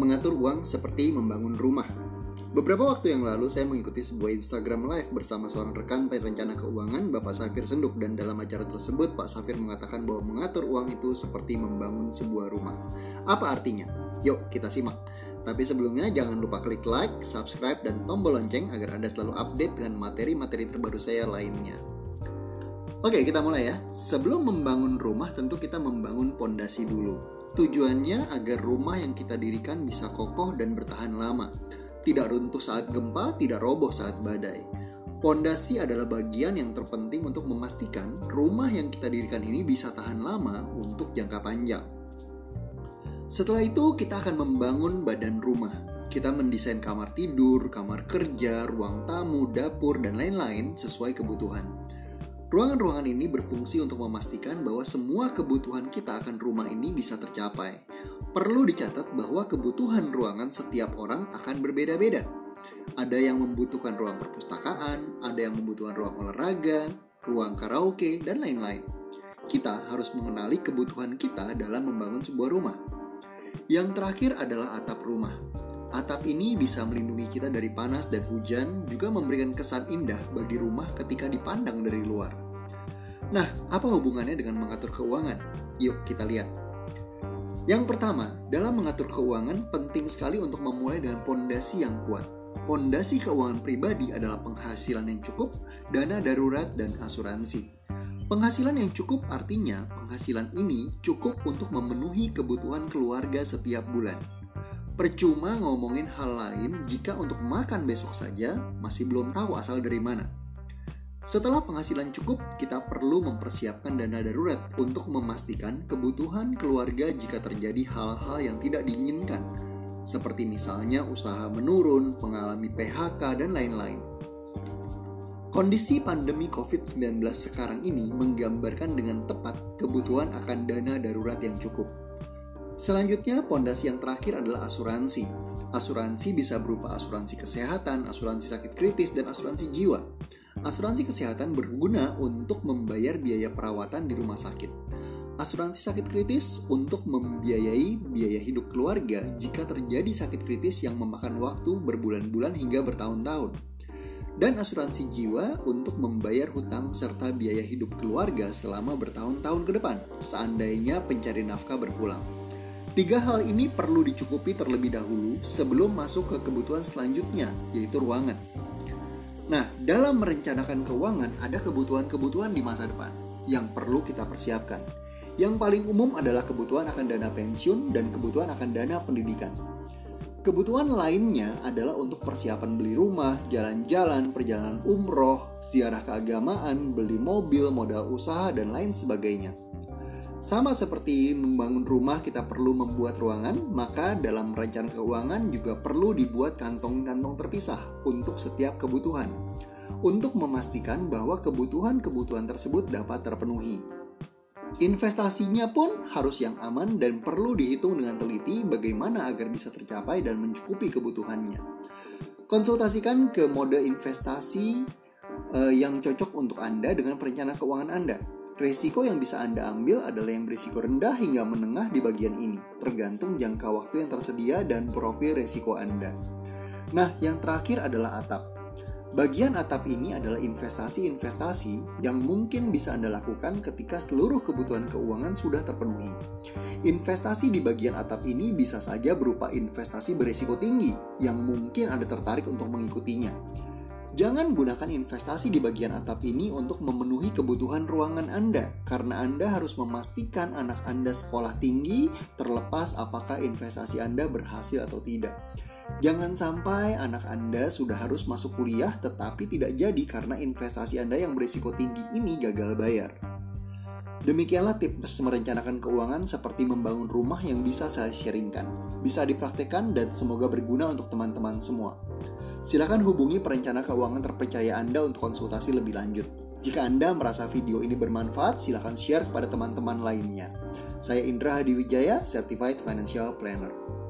mengatur uang seperti membangun rumah. Beberapa waktu yang lalu saya mengikuti sebuah Instagram live bersama seorang rekan perencana keuangan Bapak Safir Senduk dan dalam acara tersebut Pak Safir mengatakan bahwa mengatur uang itu seperti membangun sebuah rumah. Apa artinya? Yuk kita simak. Tapi sebelumnya jangan lupa klik like, subscribe, dan tombol lonceng agar Anda selalu update dengan materi-materi terbaru saya lainnya. Oke, kita mulai ya. Sebelum membangun rumah, tentu kita membangun pondasi dulu. Tujuannya agar rumah yang kita dirikan bisa kokoh dan bertahan lama tidak runtuh saat gempa, tidak roboh saat badai. Pondasi adalah bagian yang terpenting untuk memastikan rumah yang kita dirikan ini bisa tahan lama untuk jangka panjang. Setelah itu, kita akan membangun badan rumah. Kita mendesain kamar tidur, kamar kerja, ruang tamu, dapur, dan lain-lain sesuai kebutuhan. Ruangan-ruangan ini berfungsi untuk memastikan bahwa semua kebutuhan kita akan rumah ini bisa tercapai. Perlu dicatat bahwa kebutuhan ruangan setiap orang akan berbeda-beda. Ada yang membutuhkan ruang perpustakaan, ada yang membutuhkan ruang olahraga, ruang karaoke, dan lain-lain. Kita harus mengenali kebutuhan kita dalam membangun sebuah rumah. Yang terakhir adalah atap rumah. Atap ini bisa melindungi kita dari panas dan hujan, juga memberikan kesan indah bagi rumah ketika dipandang dari luar. Nah, apa hubungannya dengan mengatur keuangan? Yuk kita lihat. Yang pertama, dalam mengatur keuangan penting sekali untuk memulai dengan pondasi yang kuat. Pondasi keuangan pribadi adalah penghasilan yang cukup, dana darurat, dan asuransi. Penghasilan yang cukup artinya penghasilan ini cukup untuk memenuhi kebutuhan keluarga setiap bulan. Percuma ngomongin hal lain jika untuk makan besok saja masih belum tahu asal dari mana. Setelah penghasilan cukup, kita perlu mempersiapkan dana darurat untuk memastikan kebutuhan keluarga jika terjadi hal-hal yang tidak diinginkan, seperti misalnya usaha menurun, mengalami PHK, dan lain-lain. Kondisi pandemi COVID-19 sekarang ini menggambarkan dengan tepat kebutuhan akan dana darurat yang cukup. Selanjutnya, pondasi yang terakhir adalah asuransi. Asuransi bisa berupa asuransi kesehatan, asuransi sakit kritis, dan asuransi jiwa. Asuransi kesehatan berguna untuk membayar biaya perawatan di rumah sakit. Asuransi sakit kritis untuk membiayai biaya hidup keluarga jika terjadi sakit kritis yang memakan waktu berbulan-bulan hingga bertahun-tahun. Dan asuransi jiwa untuk membayar hutang serta biaya hidup keluarga selama bertahun-tahun ke depan, seandainya pencari nafkah berpulang. Tiga hal ini perlu dicukupi terlebih dahulu sebelum masuk ke kebutuhan selanjutnya, yaitu ruangan. Nah, dalam merencanakan keuangan ada kebutuhan-kebutuhan di masa depan yang perlu kita persiapkan. Yang paling umum adalah kebutuhan akan dana pensiun dan kebutuhan akan dana pendidikan. Kebutuhan lainnya adalah untuk persiapan beli rumah, jalan-jalan, perjalanan umroh, ziarah keagamaan, beli mobil, modal usaha, dan lain sebagainya. Sama seperti membangun rumah kita perlu membuat ruangan, maka dalam rencana keuangan juga perlu dibuat kantong-kantong terpisah untuk setiap kebutuhan. Untuk memastikan bahwa kebutuhan-kebutuhan tersebut dapat terpenuhi. Investasinya pun harus yang aman dan perlu dihitung dengan teliti bagaimana agar bisa tercapai dan mencukupi kebutuhannya. Konsultasikan ke mode investasi uh, yang cocok untuk Anda dengan perencanaan keuangan Anda Resiko yang bisa Anda ambil adalah yang berisiko rendah hingga menengah di bagian ini, tergantung jangka waktu yang tersedia dan profil resiko Anda. Nah, yang terakhir adalah atap. Bagian atap ini adalah investasi-investasi yang mungkin bisa Anda lakukan ketika seluruh kebutuhan keuangan sudah terpenuhi. Investasi di bagian atap ini bisa saja berupa investasi berisiko tinggi yang mungkin Anda tertarik untuk mengikutinya Jangan gunakan investasi di bagian atap ini untuk memenuhi kebutuhan ruangan Anda, karena Anda harus memastikan anak Anda sekolah tinggi, terlepas apakah investasi Anda berhasil atau tidak. Jangan sampai anak Anda sudah harus masuk kuliah tetapi tidak jadi karena investasi Anda yang berisiko tinggi ini gagal bayar. Demikianlah tips merencanakan keuangan seperti membangun rumah yang bisa saya sharingkan. Bisa dipraktekkan dan semoga berguna untuk teman-teman semua. Silakan hubungi perencana keuangan terpercaya Anda untuk konsultasi lebih lanjut. Jika Anda merasa video ini bermanfaat, silakan share kepada teman-teman lainnya. Saya Indra Hadi Wijaya, Certified Financial Planner.